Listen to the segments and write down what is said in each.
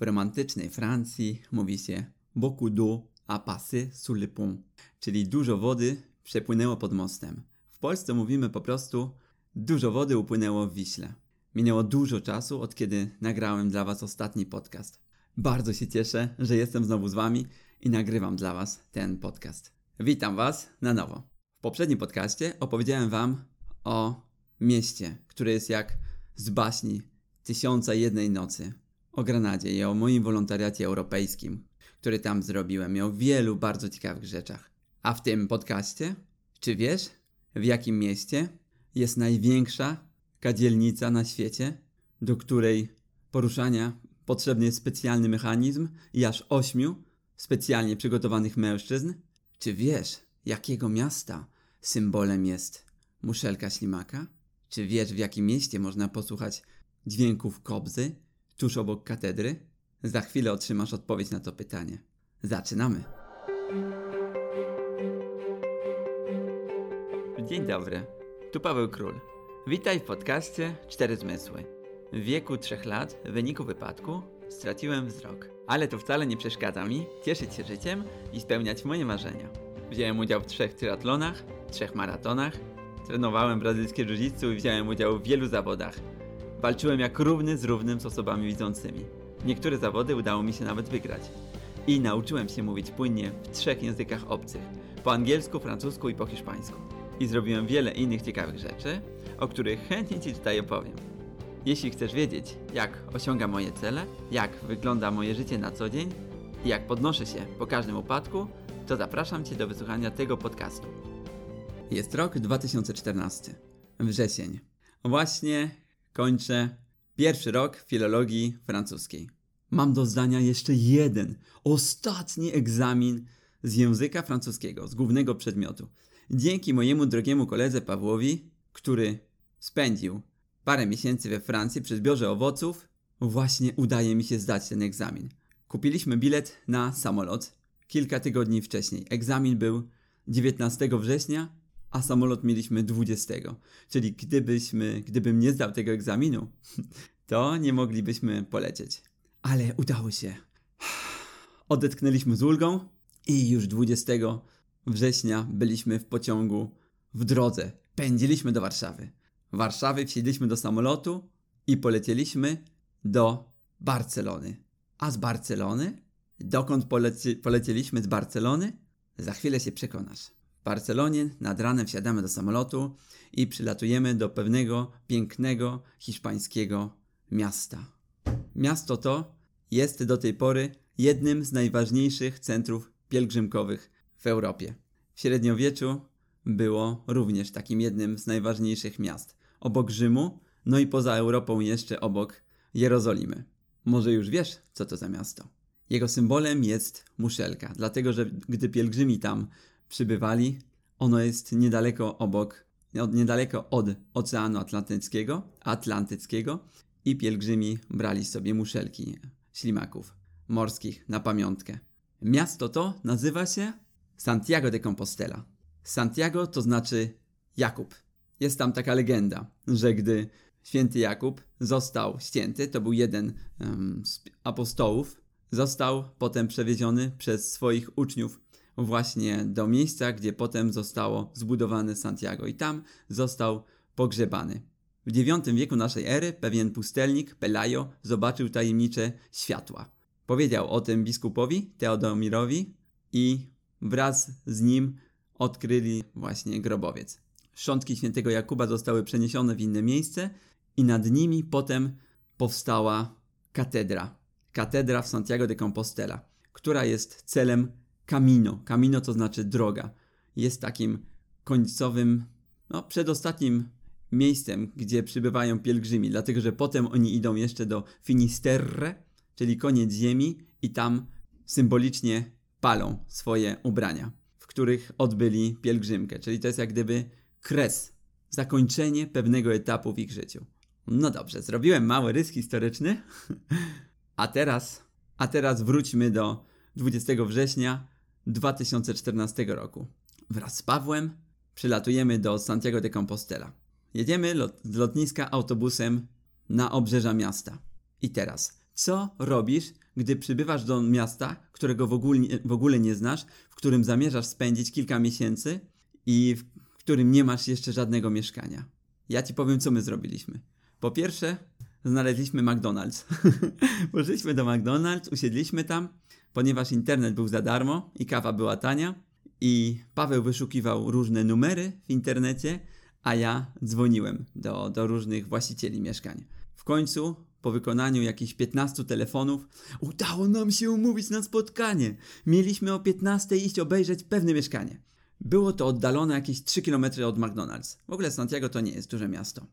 W romantycznej Francji mówi się beaucoup d'eau a passé sous le pont, czyli dużo wody przepłynęło pod mostem. W Polsce mówimy po prostu dużo wody upłynęło w Wiśle. Minęło dużo czasu od kiedy nagrałem dla Was ostatni podcast. Bardzo się cieszę, że jestem znowu z Wami i nagrywam dla Was ten podcast. Witam Was na nowo. W poprzednim podcaście opowiedziałem Wam o mieście, które jest jak z baśni Tysiąca Jednej Nocy. O Granadzie i o moim wolontariacie europejskim, który tam zrobiłem i o wielu bardzo ciekawych rzeczach. A w tym podcaście, czy wiesz, w jakim mieście jest największa kadzielnica na świecie, do której poruszania potrzebny jest specjalny mechanizm i aż ośmiu specjalnie przygotowanych mężczyzn? Czy wiesz, jakiego miasta symbolem jest muszelka ślimaka? Czy wiesz, w jakim mieście można posłuchać dźwięków kobzy tuż obok katedry? Za chwilę otrzymasz odpowiedź na to pytanie. Zaczynamy! Dzień dobry, tu Paweł Król. Witaj w podcaście Cztery Zmysły. W wieku trzech lat, w wyniku wypadku, straciłem wzrok. Ale to wcale nie przeszkadza mi cieszyć się życiem i spełniać moje marzenia. Wziąłem udział w trzech triatlonach, trzech maratonach, trenowałem brazylijskie jiu i wziąłem udział w wielu zawodach. Walczyłem jak równy z równym z osobami widzącymi. Niektóre zawody udało mi się nawet wygrać. I nauczyłem się mówić płynnie w trzech językach obcych. Po angielsku, francusku i po hiszpańsku. I zrobiłem wiele innych ciekawych rzeczy, o których chętnie Ci tutaj opowiem. Jeśli chcesz wiedzieć, jak osiągam moje cele, jak wygląda moje życie na co dzień i jak podnoszę się po każdym upadku, to zapraszam Cię do wysłuchania tego podcastu. Jest rok 2014. Wrzesień. Właśnie kończę pierwszy rok filologii francuskiej. Mam do zdania jeszcze jeden, ostatni egzamin z języka francuskiego, z głównego przedmiotu. Dzięki mojemu drogiemu koledze Pawłowi, który spędził parę miesięcy we Francji przy zbiorze owoców, właśnie udaje mi się zdać ten egzamin. Kupiliśmy bilet na samolot kilka tygodni wcześniej. Egzamin był 19 września, a samolot mieliśmy 20. Czyli gdybyśmy, gdybym nie zdał tego egzaminu, to nie moglibyśmy polecieć. Ale udało się. Odetchnęliśmy z ulgą i już 20 września byliśmy w pociągu w drodze. Pędziliśmy do Warszawy. W Warszawie wsiedliśmy do samolotu i polecieliśmy do Barcelony. A z Barcelony? Dokąd poleci polecieliśmy z Barcelony? Za chwilę się przekonasz. Barcelonie nad ranem wsiadamy do samolotu i przylatujemy do pewnego pięknego hiszpańskiego miasta. Miasto to jest do tej pory jednym z najważniejszych centrów pielgrzymkowych w Europie. W średniowieczu było również takim jednym z najważniejszych miast. Obok Rzymu, no i poza Europą jeszcze obok Jerozolimy. Może już wiesz, co to za miasto. Jego symbolem jest muszelka, dlatego że gdy pielgrzymi tam przybywali, ono jest niedaleko obok, niedaleko od Oceanu Atlantyckiego, Atlantyckiego i pielgrzymi brali sobie muszelki ślimaków morskich na pamiątkę. Miasto to nazywa się Santiago de Compostela. Santiago to znaczy Jakub. Jest tam taka legenda, że gdy święty Jakub został ścięty, to był jeden um, z apostołów, został potem przewieziony przez swoich uczniów właśnie do miejsca, gdzie potem zostało zbudowane Santiago i tam został pogrzebany. W IX wieku naszej ery pewien pustelnik, Pelayo, zobaczył tajemnicze światła. Powiedział o tym biskupowi Teodomirowi i wraz z nim odkryli właśnie grobowiec. Szczątki świętego Jakuba zostały przeniesione w inne miejsce i nad nimi potem powstała katedra. Katedra w Santiago de Compostela, która jest celem Camino. Camino to znaczy droga. Jest takim końcowym, no przedostatnim miejscem, gdzie przybywają pielgrzymi, dlatego że potem oni idą jeszcze do Finisterre, czyli koniec ziemi i tam symbolicznie palą swoje ubrania, w których odbyli pielgrzymkę, czyli to jest jak gdyby kres, zakończenie pewnego etapu w ich życiu. No dobrze, zrobiłem mały rys historyczny, a teraz, a teraz wróćmy do 20 września 2014 roku. Wraz z Pawłem przylatujemy do Santiago de Compostela. Jedziemy lot, z lotniska autobusem na obrzeża miasta. I teraz, co robisz, gdy przybywasz do miasta, którego w ogóle, w ogóle nie znasz, w którym zamierzasz spędzić kilka miesięcy i w którym nie masz jeszcze żadnego mieszkania. Ja ci powiem, co my zrobiliśmy. Po pierwsze, znaleźliśmy McDonald's. Poszliśmy do McDonald's, usiedliśmy tam, ponieważ internet był za darmo i kawa była tania. I Paweł wyszukiwał różne numery w internecie, a ja dzwoniłem do, do różnych właścicieli mieszkań. W końcu, po wykonaniu jakichś 15 telefonów, udało nam się umówić na spotkanie. Mieliśmy o 15 iść obejrzeć pewne mieszkanie. Było to oddalone jakieś 3 km od McDonald's. W ogóle Santiago to nie jest duże miasto.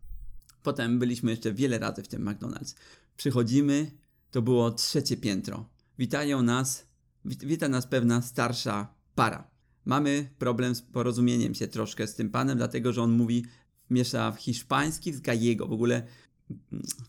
Potem byliśmy jeszcze wiele razy w tym McDonald's. Przychodzimy, to było trzecie piętro. Witają nas, wita nas pewna starsza para. Mamy problem z porozumieniem się troszkę z tym panem, dlatego że on mówi, miesza w hiszpański z gallego. W ogóle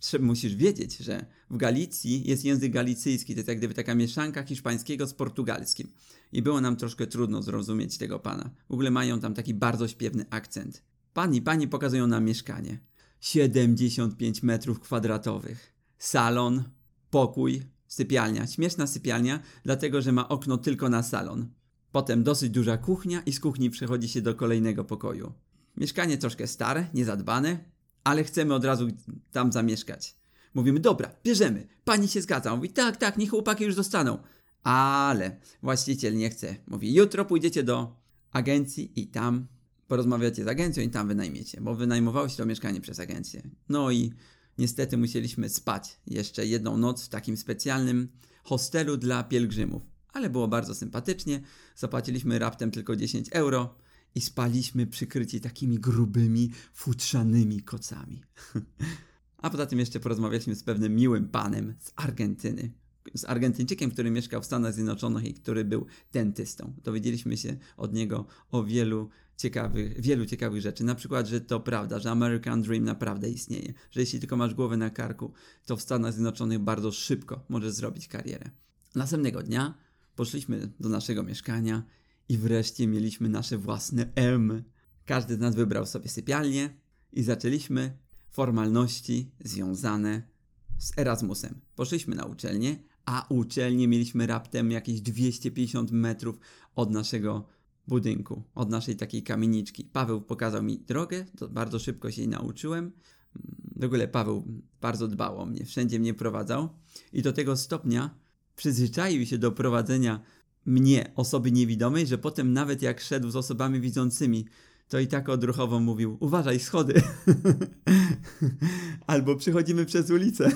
trzeba, musisz wiedzieć, że w Galicji jest język galicyjski, to jest jak gdyby taka mieszanka hiszpańskiego z portugalskim. I było nam troszkę trudno zrozumieć tego pana. W ogóle mają tam taki bardzo śpiewny akcent. Pan i pani pokazują nam mieszkanie. 75 metrów kwadratowych. Salon, pokój, sypialnia. Śmieszna sypialnia, dlatego że ma okno tylko na salon. Potem dosyć duża kuchnia i z kuchni przechodzi się do kolejnego pokoju. Mieszkanie troszkę stare, niezadbane, ale chcemy od razu tam zamieszkać. Mówimy, dobra, bierzemy. Pani się zgadza. Mówi, tak, tak, niech chłopaki już dostaną. Ale właściciel nie chce. Mówi, jutro pójdziecie do agencji i tam porozmawiacie z agencją i tam wynajmiecie, bo wynajmowało się to mieszkanie przez agencję. No i niestety musieliśmy spać jeszcze jedną noc w takim specjalnym hostelu dla pielgrzymów. Ale było bardzo sympatycznie. Zapłaciliśmy raptem tylko 10 euro i spaliśmy przykryci takimi grubymi, futrzanymi kocami. A poza tym jeszcze porozmawialiśmy z pewnym miłym panem z Argentyny. Z Argentyńczykiem, który mieszkał w Stanach Zjednoczonych i który był dentystą. Dowiedzieliśmy się od niego o wielu ciekawych, wielu ciekawych rzeczy. Na przykład, że to prawda, że American Dream naprawdę istnieje. Że jeśli tylko masz głowę na karku, to w Stanach Zjednoczonych bardzo szybko możesz zrobić karierę. Następnego dnia poszliśmy do naszego mieszkania i wreszcie mieliśmy nasze własne M. Każdy z nas wybrał sobie sypialnię i zaczęliśmy formalności związane z Erasmusem. Poszliśmy na uczelnię, a uczelnię mieliśmy raptem jakieś 250 metrów od naszego budynku, od naszej takiej kamieniczki. Paweł pokazał mi drogę, to bardzo szybko się jej nauczyłem. W ogóle Paweł bardzo dbał o mnie, wszędzie mnie prowadzał i do tego stopnia przyzwyczaił się do prowadzenia mnie, osoby niewidomej, że potem nawet jak szedł z osobami widzącymi, to i tak odruchowo mówił: Uważaj, schody! Albo przychodzimy przez ulicę.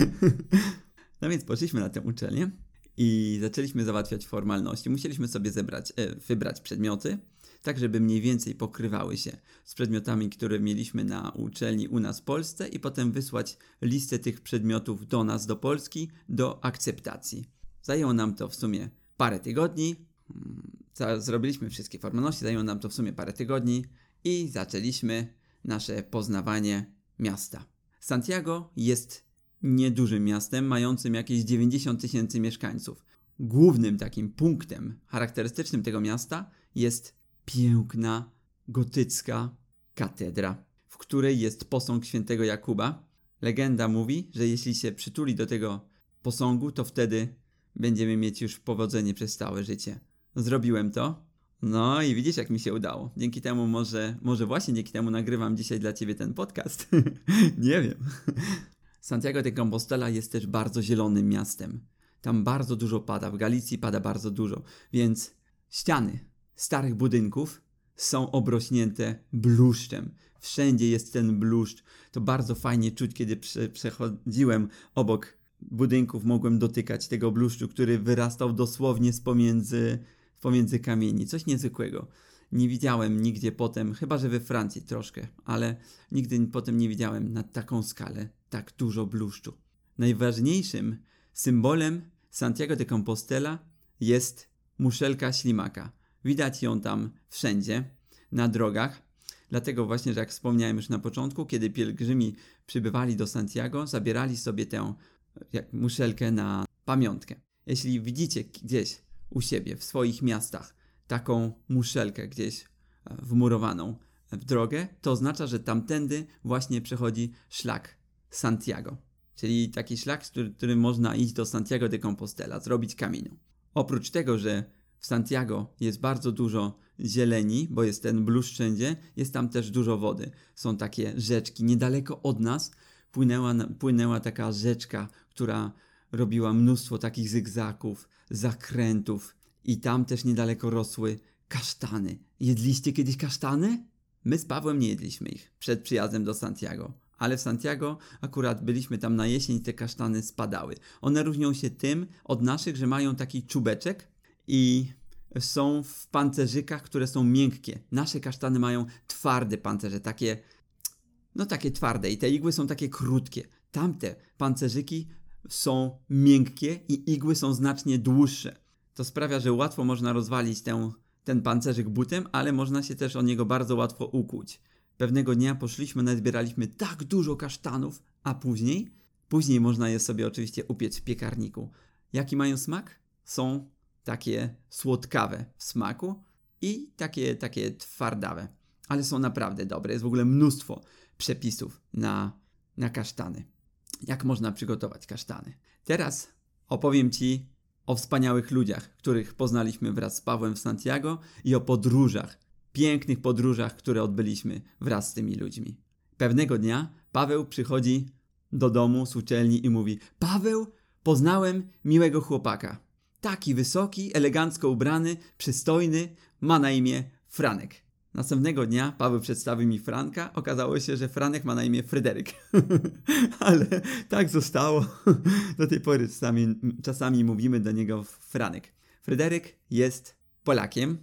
no więc poszliśmy na tę uczelnię i zaczęliśmy załatwiać formalności. Musieliśmy sobie zebrać, e, wybrać przedmioty, tak żeby mniej więcej pokrywały się z przedmiotami, które mieliśmy na uczelni u nas w Polsce i potem wysłać listę tych przedmiotów do nas, do Polski, do akceptacji. Zajęło nam to w sumie parę tygodni. Mm, zrobiliśmy wszystkie formalności, zajęło nam to w sumie parę tygodni i zaczęliśmy nasze poznawanie miasta. Santiago jest niedużym miastem, mającym jakieś 90 tysięcy mieszkańców. Głównym takim punktem charakterystycznym tego miasta jest piękna, gotycka katedra, w której jest posąg świętego Jakuba. Legenda mówi, że jeśli się przytuli do tego posągu, to wtedy będziemy mieć już powodzenie przez całe życie. Zrobiłem to. No i widzisz, jak mi się udało. Dzięki temu może, może właśnie dzięki temu nagrywam dzisiaj dla ciebie ten podcast. Nie wiem. Santiago de Compostela jest też bardzo zielonym miastem. Tam bardzo dużo pada, w Galicji pada bardzo dużo, więc ściany starych budynków są obrośnięte bluszczem. Wszędzie jest ten bluszcz. To bardzo fajnie czuć, kiedy prze przechodziłem obok budynków mogłem dotykać tego bluszczu, który wyrastał dosłownie z pomiędzy, pomiędzy kamieni. Coś niezwykłego. Nie widziałem nigdzie potem, chyba że we Francji troszkę, ale nigdy potem nie widziałem na taką skalę tak dużo bluszczu. Najważniejszym symbolem Santiago de Compostela jest muszelka ślimaka. Widać ją tam wszędzie, na drogach. Dlatego właśnie, że jak wspomniałem już na początku, kiedy pielgrzymi przybywali do Santiago, zabierali sobie tę muszelkę na pamiątkę. Jeśli widzicie gdzieś u siebie, w swoich miastach, taką muszelkę gdzieś e, wmurowaną w drogę, to oznacza, że tamtędy właśnie przechodzi szlak Santiago. czyli taki szlak, który, który można iść do Santiago de Compostela, zrobić kamieniu. Oprócz tego, że w Santiago jest bardzo dużo zieleni, bo jest ten blusz wszędzie, jest tam też dużo wody. Są takie rzeczki. Niedaleko od nas płynęła, płynęła taka rzeczka, która robiła mnóstwo takich zygzaków, zakrętów i tam też niedaleko rosły kasztany. Jedliście kiedyś kasztany? My z Pawłem nie jedliśmy ich przed przyjazdem do Santiago, ale w Santiago akurat byliśmy tam na jesień i te kasztany spadały. One różnią się tym od naszych, że mają taki czubeczek i są w pancerzykach, które są miękkie. Nasze kasztany mają twarde pancerze, takie no takie twarde i te igły są takie krótkie. Tamte pancerzyki są miękkie i igły są znacznie dłuższe. To sprawia, że łatwo można rozwalić tę, ten pancerzyk butem, ale można się też o niego bardzo łatwo ukuć. Pewnego dnia poszliśmy, nazbieraliśmy tak dużo kasztanów, a później, później można je sobie oczywiście upiec w piekarniku. Jaki mają smak? Są takie słodkawe w smaku i takie, takie twardawe. Ale są naprawdę dobre. Jest w ogóle mnóstwo przepisów na, na kasztany. Jak można przygotować kasztany. Teraz opowiem Ci o wspaniałych ludziach, których poznaliśmy wraz z Pawłem w Santiago i o podróżach, pięknych podróżach, które odbyliśmy wraz z tymi ludźmi. Pewnego dnia Paweł przychodzi do domu z uczelni i mówi: Paweł, poznałem miłego chłopaka. Taki wysoki, elegancko ubrany, przystojny, ma na imię Franek. Następnego dnia Paweł przedstawił mi Franka. Okazało się, że Franek ma na imię Fryderyk. Ale tak zostało. Do tej pory czasami, czasami mówimy do niego Franek. Fryderyk jest Polakiem,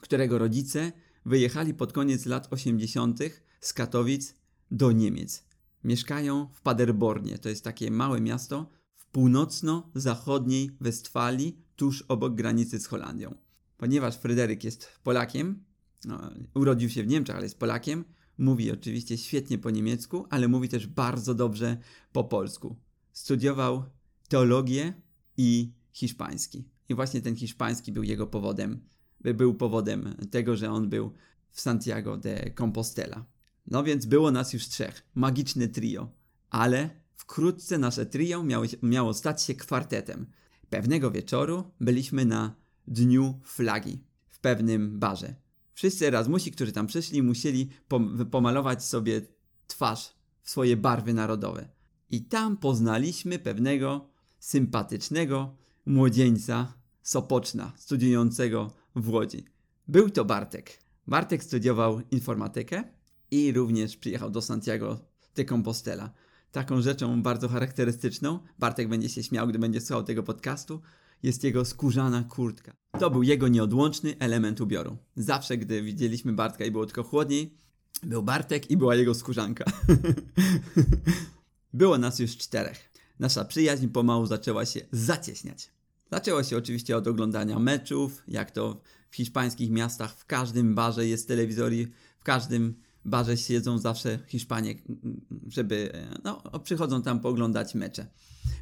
którego rodzice wyjechali pod koniec lat 80. z Katowic do Niemiec. Mieszkają w Paderbornie. To jest takie małe miasto w północno-zachodniej Westfalii, tuż obok granicy z Holandią. Ponieważ Fryderyk jest Polakiem, no, urodził się w Niemczech, ale jest Polakiem. Mówi oczywiście świetnie po niemiecku, ale mówi też bardzo dobrze po polsku. Studiował teologię i hiszpański. I właśnie ten hiszpański był jego powodem, był powodem tego, że on był w Santiago de Compostela. No więc było nas już trzech. Magiczne trio. Ale wkrótce nasze trio miało, miało stać się kwartetem. Pewnego wieczoru byliśmy na Dniu Flagi w pewnym barze. Wszyscy Erasmusi, którzy tam przyszli, musieli pomalować sobie twarz w swoje barwy narodowe. I tam poznaliśmy pewnego sympatycznego młodzieńca Sopoczna, studiującego w Łodzi. Był to Bartek. Bartek studiował informatykę i również przyjechał do Santiago de Compostela. Taką rzeczą bardzo charakterystyczną, Bartek będzie się śmiał, gdy będzie słuchał tego podcastu, jest jego skórzana kurtka. To był jego nieodłączny element ubioru. Zawsze, gdy widzieliśmy Bartka i było tylko chłodniej, był Bartek i była jego skórzanka. było nas już czterech. Nasza przyjaźń pomału zaczęła się zacieśniać. Zaczęło się oczywiście od oglądania meczów, jak to w hiszpańskich miastach, w każdym barze jest telewizor i w każdym barze siedzą zawsze Hiszpanie, żeby, no, przychodzą tam pooglądać mecze.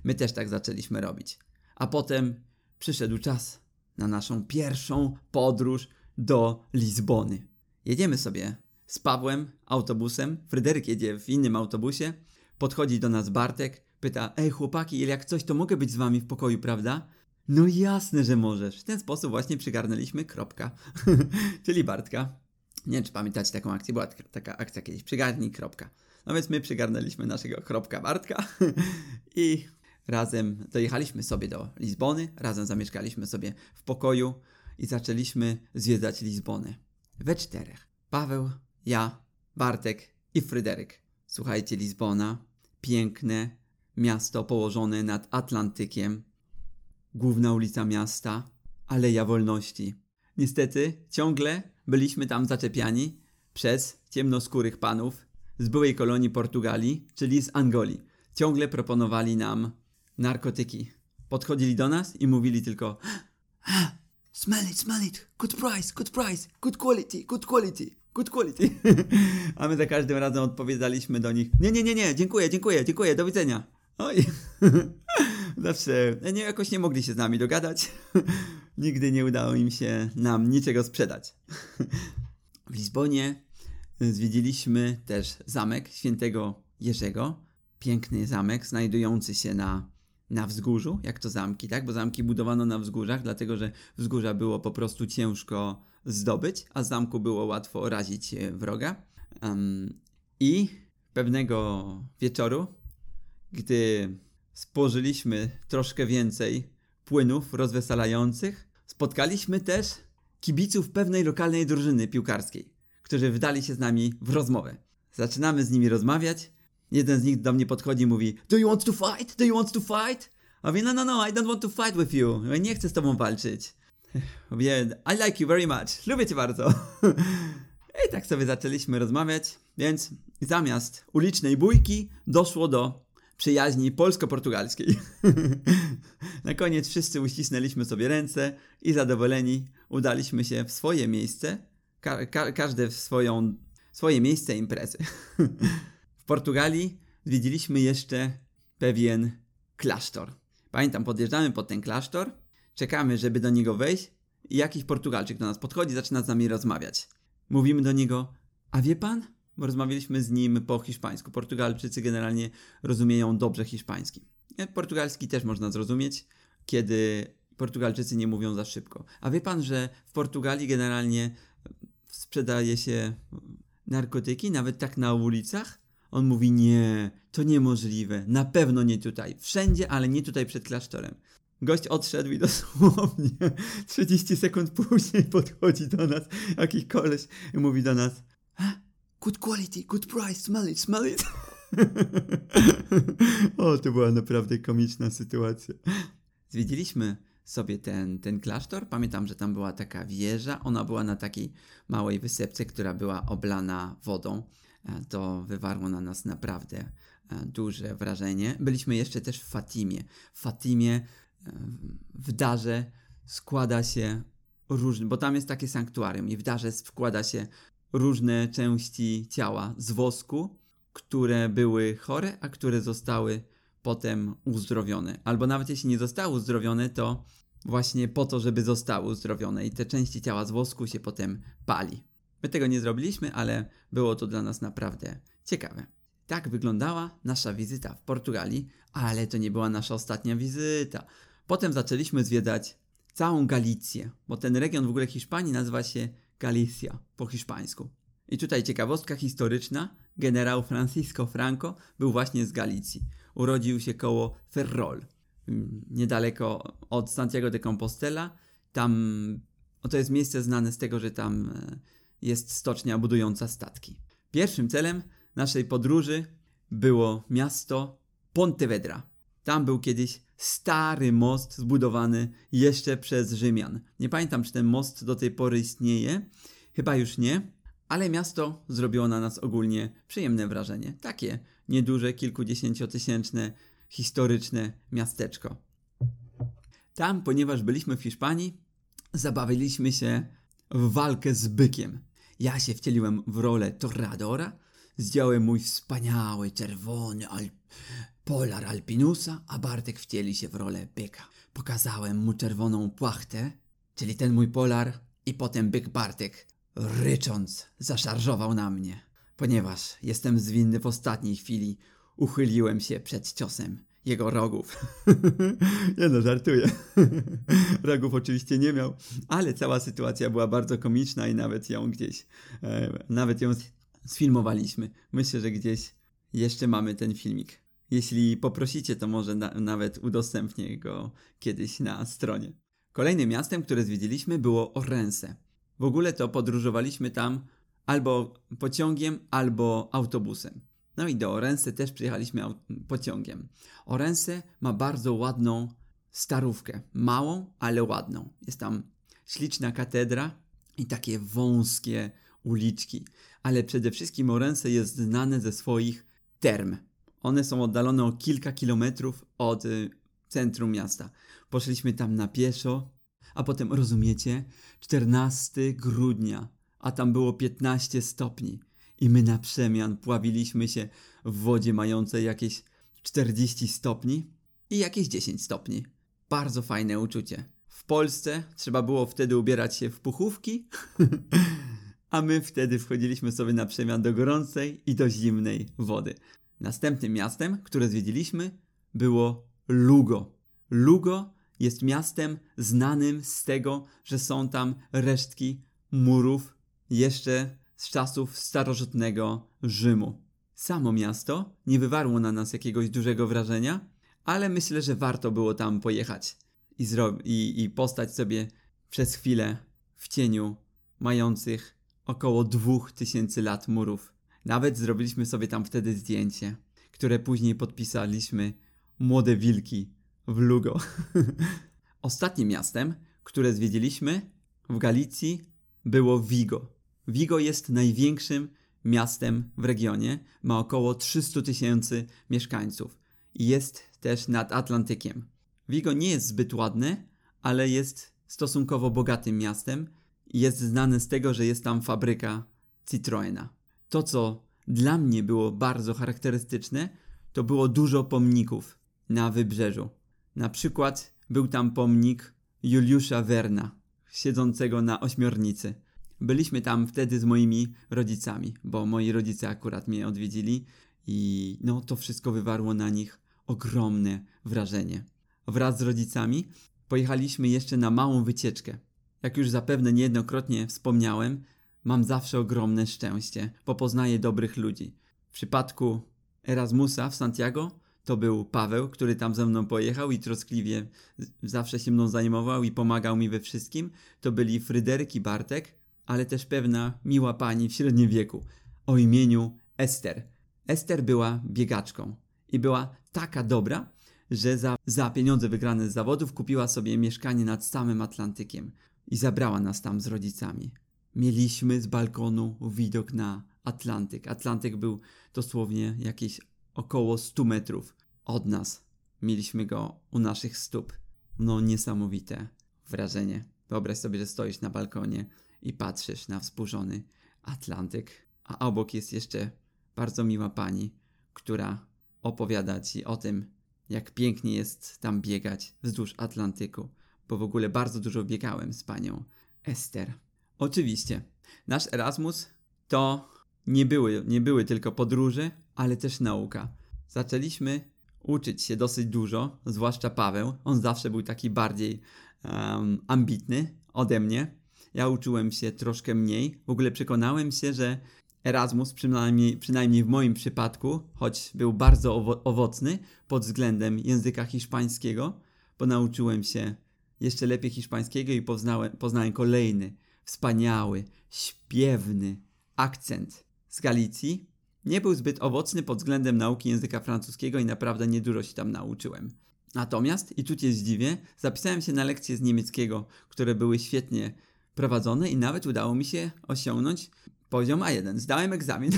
My też tak zaczęliśmy robić. A potem przyszedł czas na naszą pierwszą podróż do Lizbony. Jedziemy sobie z Pawłem autobusem, Fryderyk jedzie w innym autobusie, podchodzi do nas Bartek, pyta, ej chłopaki, jak coś to mogę być z wami w pokoju, prawda? No jasne, że możesz. W ten sposób właśnie przygarnęliśmy kropka, czyli Bartka. Nie wiem, czy pamiętacie taką akcję, była taka akcja kiedyś, przygarnij kropka. No więc my przygarnęliśmy naszego kropka Bartka i razem dojechaliśmy sobie do Lizbony, razem zamieszkaliśmy sobie w pokoju i zaczęliśmy zwiedzać Lizbonę. We czterech. Paweł, ja, Bartek i Fryderyk. Słuchajcie, Lizbona, piękne miasto położone nad Atlantykiem, główna ulica miasta, Aleja Wolności. Niestety, ciągle byliśmy tam zaczepiani przez ciemnoskórych panów z byłej kolonii Portugalii, czyli z Angolii. Ciągle proponowali nam narkotyki. Podchodzili do nas i mówili tylko ah, Smell it, smell it, good price, good price, good quality, good quality, good quality. A my za każdym razem odpowiadaliśmy do nich Nie, nie, nie, nie, dziękuję, dziękuję, dziękuję, do widzenia. Oj. Zawsze nie, jakoś nie mogli się z nami dogadać. Nigdy nie udało im się nam niczego sprzedać. w Lizbonie zwiedziliśmy też zamek świętego Jerzego. piękny zamek znajdujący się na, na wzgórzu, jak to zamki, tak? Bo zamki budowano na wzgórzach, dlatego że wzgórza było po prostu ciężko zdobyć, a z zamku było łatwo razić e, wroga. Um, I pewnego wieczoru, gdy spożyliśmy troszkę więcej płynów rozweselających, spotkaliśmy też kibiców pewnej lokalnej drużyny piłkarskiej, którzy wdali się z nami w rozmowę. Zaczynamy z nimi rozmawiać. Jeden z nich do mnie podchodzi i mówi: Do you want to fight? Do you want to fight? A mówię: No, no, no, I don't want to fight with you. Ja nie chcę z tobą walczyć. Mówię: I like you very much. Lubię cię bardzo. I tak sobie zaczęliśmy rozmawiać, więc zamiast ulicznej bójki doszło do przyjaźni polsko-portugalskiej. Na koniec wszyscy uścisnęliśmy sobie ręce i zadowoleni udaliśmy się w swoje miejsce, ka ka każde w swoją, swoje miejsce imprezy. Portugalii zwiedziliśmy jeszcze pewien klasztor. Pamiętam, podjeżdżamy pod ten klasztor, czekamy, żeby do niego wejść i jakiś Portugalczyk do nas podchodzi, zaczyna z nami rozmawiać. Mówimy do niego, a wie pan? Bo rozmawialiśmy z nim po hiszpańsku. Portugalczycy generalnie rozumieją dobrze hiszpański. Portugalski też można zrozumieć, kiedy Portugalczycy nie mówią za szybko. A wie pan, że w Portugalii generalnie sprzedaje się narkotyki, nawet tak na ulicach? On mówi: Nie, to niemożliwe, na pewno nie tutaj. Wszędzie, ale nie tutaj przed klasztorem. Gość odszedł i dosłownie 30 sekund później podchodzi do nas jakiś koleś i mówi do nas: Good quality, good price, smell it, smell it. o, to była naprawdę komiczna sytuacja. Zwiedziliśmy sobie ten, ten klasztor. Pamiętam, że tam była taka wieża. Ona była na takiej małej wysepce, która była oblana wodą. E, to wywarło na nas naprawdę e, duże wrażenie. Byliśmy jeszcze też w Fatimie. W Fatimie e, w darze składa się różne, bo tam jest takie sanktuarium i w darze składa się różne części ciała z wosku, które były chore, a które zostały potem uzdrowione. Albo nawet jeśli nie zostały uzdrowione, to właśnie po to, żeby zostały uzdrowione i te części ciała z wosku się potem pali. My tego nie zrobiliśmy, ale było to dla nas naprawdę ciekawe. Tak wyglądała nasza wizyta w Portugalii, ale to nie była nasza ostatnia wizyta. Potem zaczęliśmy zwiedzać całą Galicję, bo ten region w ogóle Hiszpanii nazywa się Galicja po hiszpańsku. I tutaj ciekawostka historyczna. Generał Francisco Franco był właśnie z Galicji. Urodził się koło Ferrol, mm, niedaleko od Santiago de Compostela. Tam, to jest miejsce znane z tego, że tam e, jest stocznia budująca statki. Pierwszym celem naszej podróży było miasto Pontevedra. Tam był kiedyś stary most zbudowany jeszcze przez Rzymian. Nie pamiętam, czy ten most do tej pory istnieje. Chyba już nie, ale miasto zrobiło na nas ogólnie przyjemne wrażenie. Takie nieduże, kilkudziesięciotysięczne, historyczne miasteczko. Tam, ponieważ byliśmy w Hiszpanii, zabawiliśmy się w walkę z bykiem. Ja się wcieliłem w rolę Torradora, zdjąłem mój wspaniały, czerwony, Polar Alpinusa, a Bartek wcieli się w rolę byka. Pokazałem mu czerwoną płachtę, czyli ten mój polar, i potem byk Bartek, rycząc, zaszarżował na mnie. Ponieważ jestem zwinny w ostatniej chwili, uchyliłem się przed ciosem jego rogów. nie no, żartuję. rogów oczywiście nie miał, ale cała sytuacja była bardzo komiczna i nawet ją gdzieś, e, nawet ją sfilmowaliśmy. Myślę, że gdzieś jeszcze mamy ten filmik. Jeśli poprosicie, to może na, nawet udostępnię go kiedyś na stronie. Kolejnym miastem, które zwiedziliśmy było Orense. W ogóle to podróżowaliśmy tam albo pociągiem, albo autobusem. No i do Orense też przyjechaliśmy pociągiem. Orense ma bardzo ładną starówkę. Małą, ale ładną. Jest tam śliczna katedra i takie wąskie uliczki. Ale przede wszystkim Orense jest znane ze swoich term. One są oddalone o kilka kilometrów od y, centrum miasta. Poszliśmy tam na pieszo, a potem, rozumiecie, 14 grudnia, a tam było 15 stopni. I my na przemian pławiliśmy się w wodzie mającej jakieś 40 stopni i jakieś 10 stopni. Bardzo fajne uczucie. W Polsce trzeba było wtedy ubierać się w puchówki, a my wtedy wchodziliśmy sobie na przemian do gorącej i do zimnej wody. Następnym miastem, które zwiedziliśmy, było Lugo. Lugo jest miastem znanym z tego, że są tam resztki murów jeszcze z czasów starożytnego Rzymu. Samo miasto nie wywarło na nas jakiegoś dużego wrażenia, ale myślę, że warto było tam pojechać i, zro- i, i postać sobie przez chwilę w cieniu mających około 2000 lat murów. Nawet zrobiliśmy sobie tam wtedy zdjęcie, które później podpisaliśmy Młode Wilki w Lugo. Ostatnim miastem, które zwiedziliśmy w Galicji było Vigo. Vigo jest największym miastem w regionie, ma około 300 tysięcy mieszkańców i jest też nad Atlantykiem. Vigo nie jest zbyt ładne, ale jest stosunkowo bogatym miastem jest znane z tego, że jest tam fabryka Citroena. To, co dla mnie było bardzo charakterystyczne, to było dużo pomników na wybrzeżu. Na przykład był tam pomnik Juliusza Werna, siedzącego na ośmiornicy. Byliśmy tam wtedy z moimi rodzicami, bo moi rodzice akurat mnie odwiedzili i no to wszystko wywarło na nich ogromne wrażenie. Wraz z rodzicami pojechaliśmy jeszcze na małą wycieczkę. Jak już zapewne niejednokrotnie wspomniałem, mam zawsze ogromne szczęście, bo poznaję dobrych ludzi. W przypadku Erasmusa w Santiago to był Paweł, który tam ze mną pojechał i troskliwie zawsze się mną zajmował i pomagał mi we wszystkim. To byli Fryderyk i Bartek, ale też pewna miła pani w średnim wieku o imieniu Ester. Ester była biegaczką i była taka dobra, że za, za pieniądze wygrane z zawodów kupiła sobie mieszkanie nad samym Atlantykiem i zabrała nas tam z rodzicami. Mieliśmy z balkonu widok na Atlantyk. Atlantyk był dosłownie jakieś około 100 metrów od nas. Mieliśmy go u naszych stóp. No niesamowite wrażenie. Wyobraź sobie, że stoisz na balkonie i patrzysz na wzburzony Atlantyk, a obok jest jeszcze bardzo miła pani, która opowiada ci o tym, jak pięknie jest tam biegać wzdłuż Atlantyku, bo w ogóle bardzo dużo biegałem z panią Ester. Oczywiście, nasz Erasmus to nie były, nie były tylko podróże, ale też nauka. Zaczęliśmy uczyć się dosyć dużo, zwłaszcza Paweł. On zawsze był taki bardziej um, ambitny ode mnie. Ja uczyłem się troszkę mniej. W ogóle przekonałem się, że Erasmus, przynajmniej, przynajmniej w moim przypadku, choć był bardzo owo owocny pod względem języka hiszpańskiego, bo nauczyłem się jeszcze lepiej hiszpańskiego i poznałem, poznałem kolejny, wspaniały, śpiewny akcent z Galicji. Nie był zbyt owocny pod względem nauki języka francuskiego i naprawdę niedużo się tam nauczyłem. Natomiast, i tu cię zdziwię, zapisałem się na lekcje z niemieckiego, które były świetnie prowadzone i nawet udało mi się osiągnąć poziom A1. Zdałem egzamin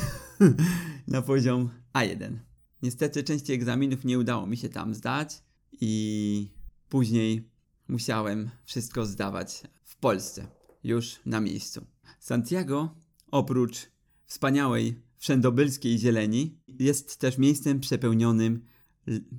na poziom A1. Niestety części egzaminów nie udało mi się tam zdać i później musiałem wszystko zdawać w Polsce, już na miejscu. Santiago, oprócz wspaniałej wszędobylskiej zieleni, jest też miejscem przepełnionym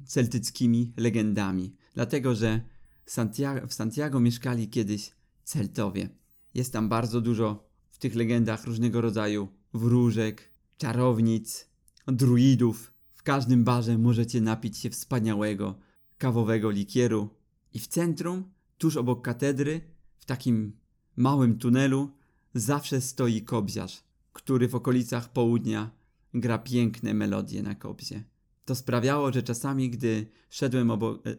celtyckimi legendami, dlatego że Santiago, w Santiago mieszkali kiedyś Celtowie. Jest tam bardzo dużo w tych legendach różnego rodzaju wróżek, czarownic, druidów. W każdym barze możecie napić się wspaniałego kawowego likieru. I w centrum, tuż obok katedry, w takim małym tunelu, zawsze stoi kobziarz, który w okolicach południa gra piękne melodie na kobzie. To sprawiało, że czasami, gdy szedłem, e,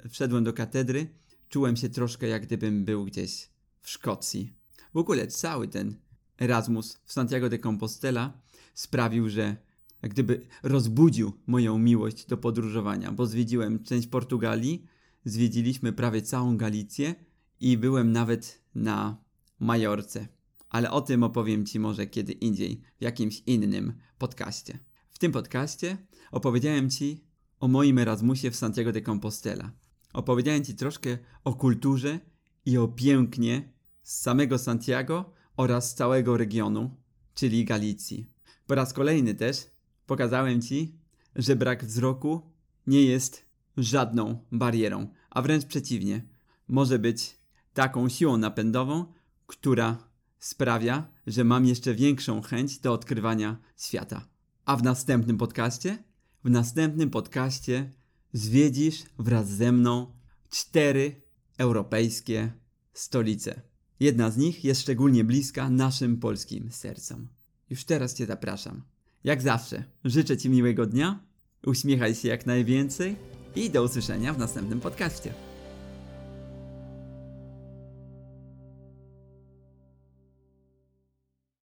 wszedłem do katedry, czułem się troszkę jak gdybym był gdzieś w Szkocji. W ogóle cały ten Erasmus w Santiago de Compostela sprawił, że jak gdyby rozbudził moją miłość do podróżowania, bo zwiedziłem część Portugalii, zwiedziliśmy prawie całą Galicję i byłem nawet na Majorce. Ale o tym opowiem Ci może kiedy indziej, w jakimś innym podcaście. W tym podcaście opowiedziałem Ci o moim Erasmusie w Santiago de Compostela. Opowiedziałem Ci troszkę o kulturze i o pięknie z samego Santiago oraz całego regionu, czyli Galicji. Po raz kolejny też pokazałem Ci, że brak wzroku nie jest żadną barierą, a wręcz przeciwnie, może być taką siłą napędową, która sprawia, że mam jeszcze większą chęć do odkrywania świata. A w następnym podcaście w następnym podcaście zwiedzisz wraz ze mną cztery europejskie stolice. Jedna z nich jest szczególnie bliska naszym polskim sercom. Już teraz Cię zapraszam. Jak zawsze, życzę Ci miłego dnia, uśmiechaj się jak najwięcej i do usłyszenia w następnym podcaście.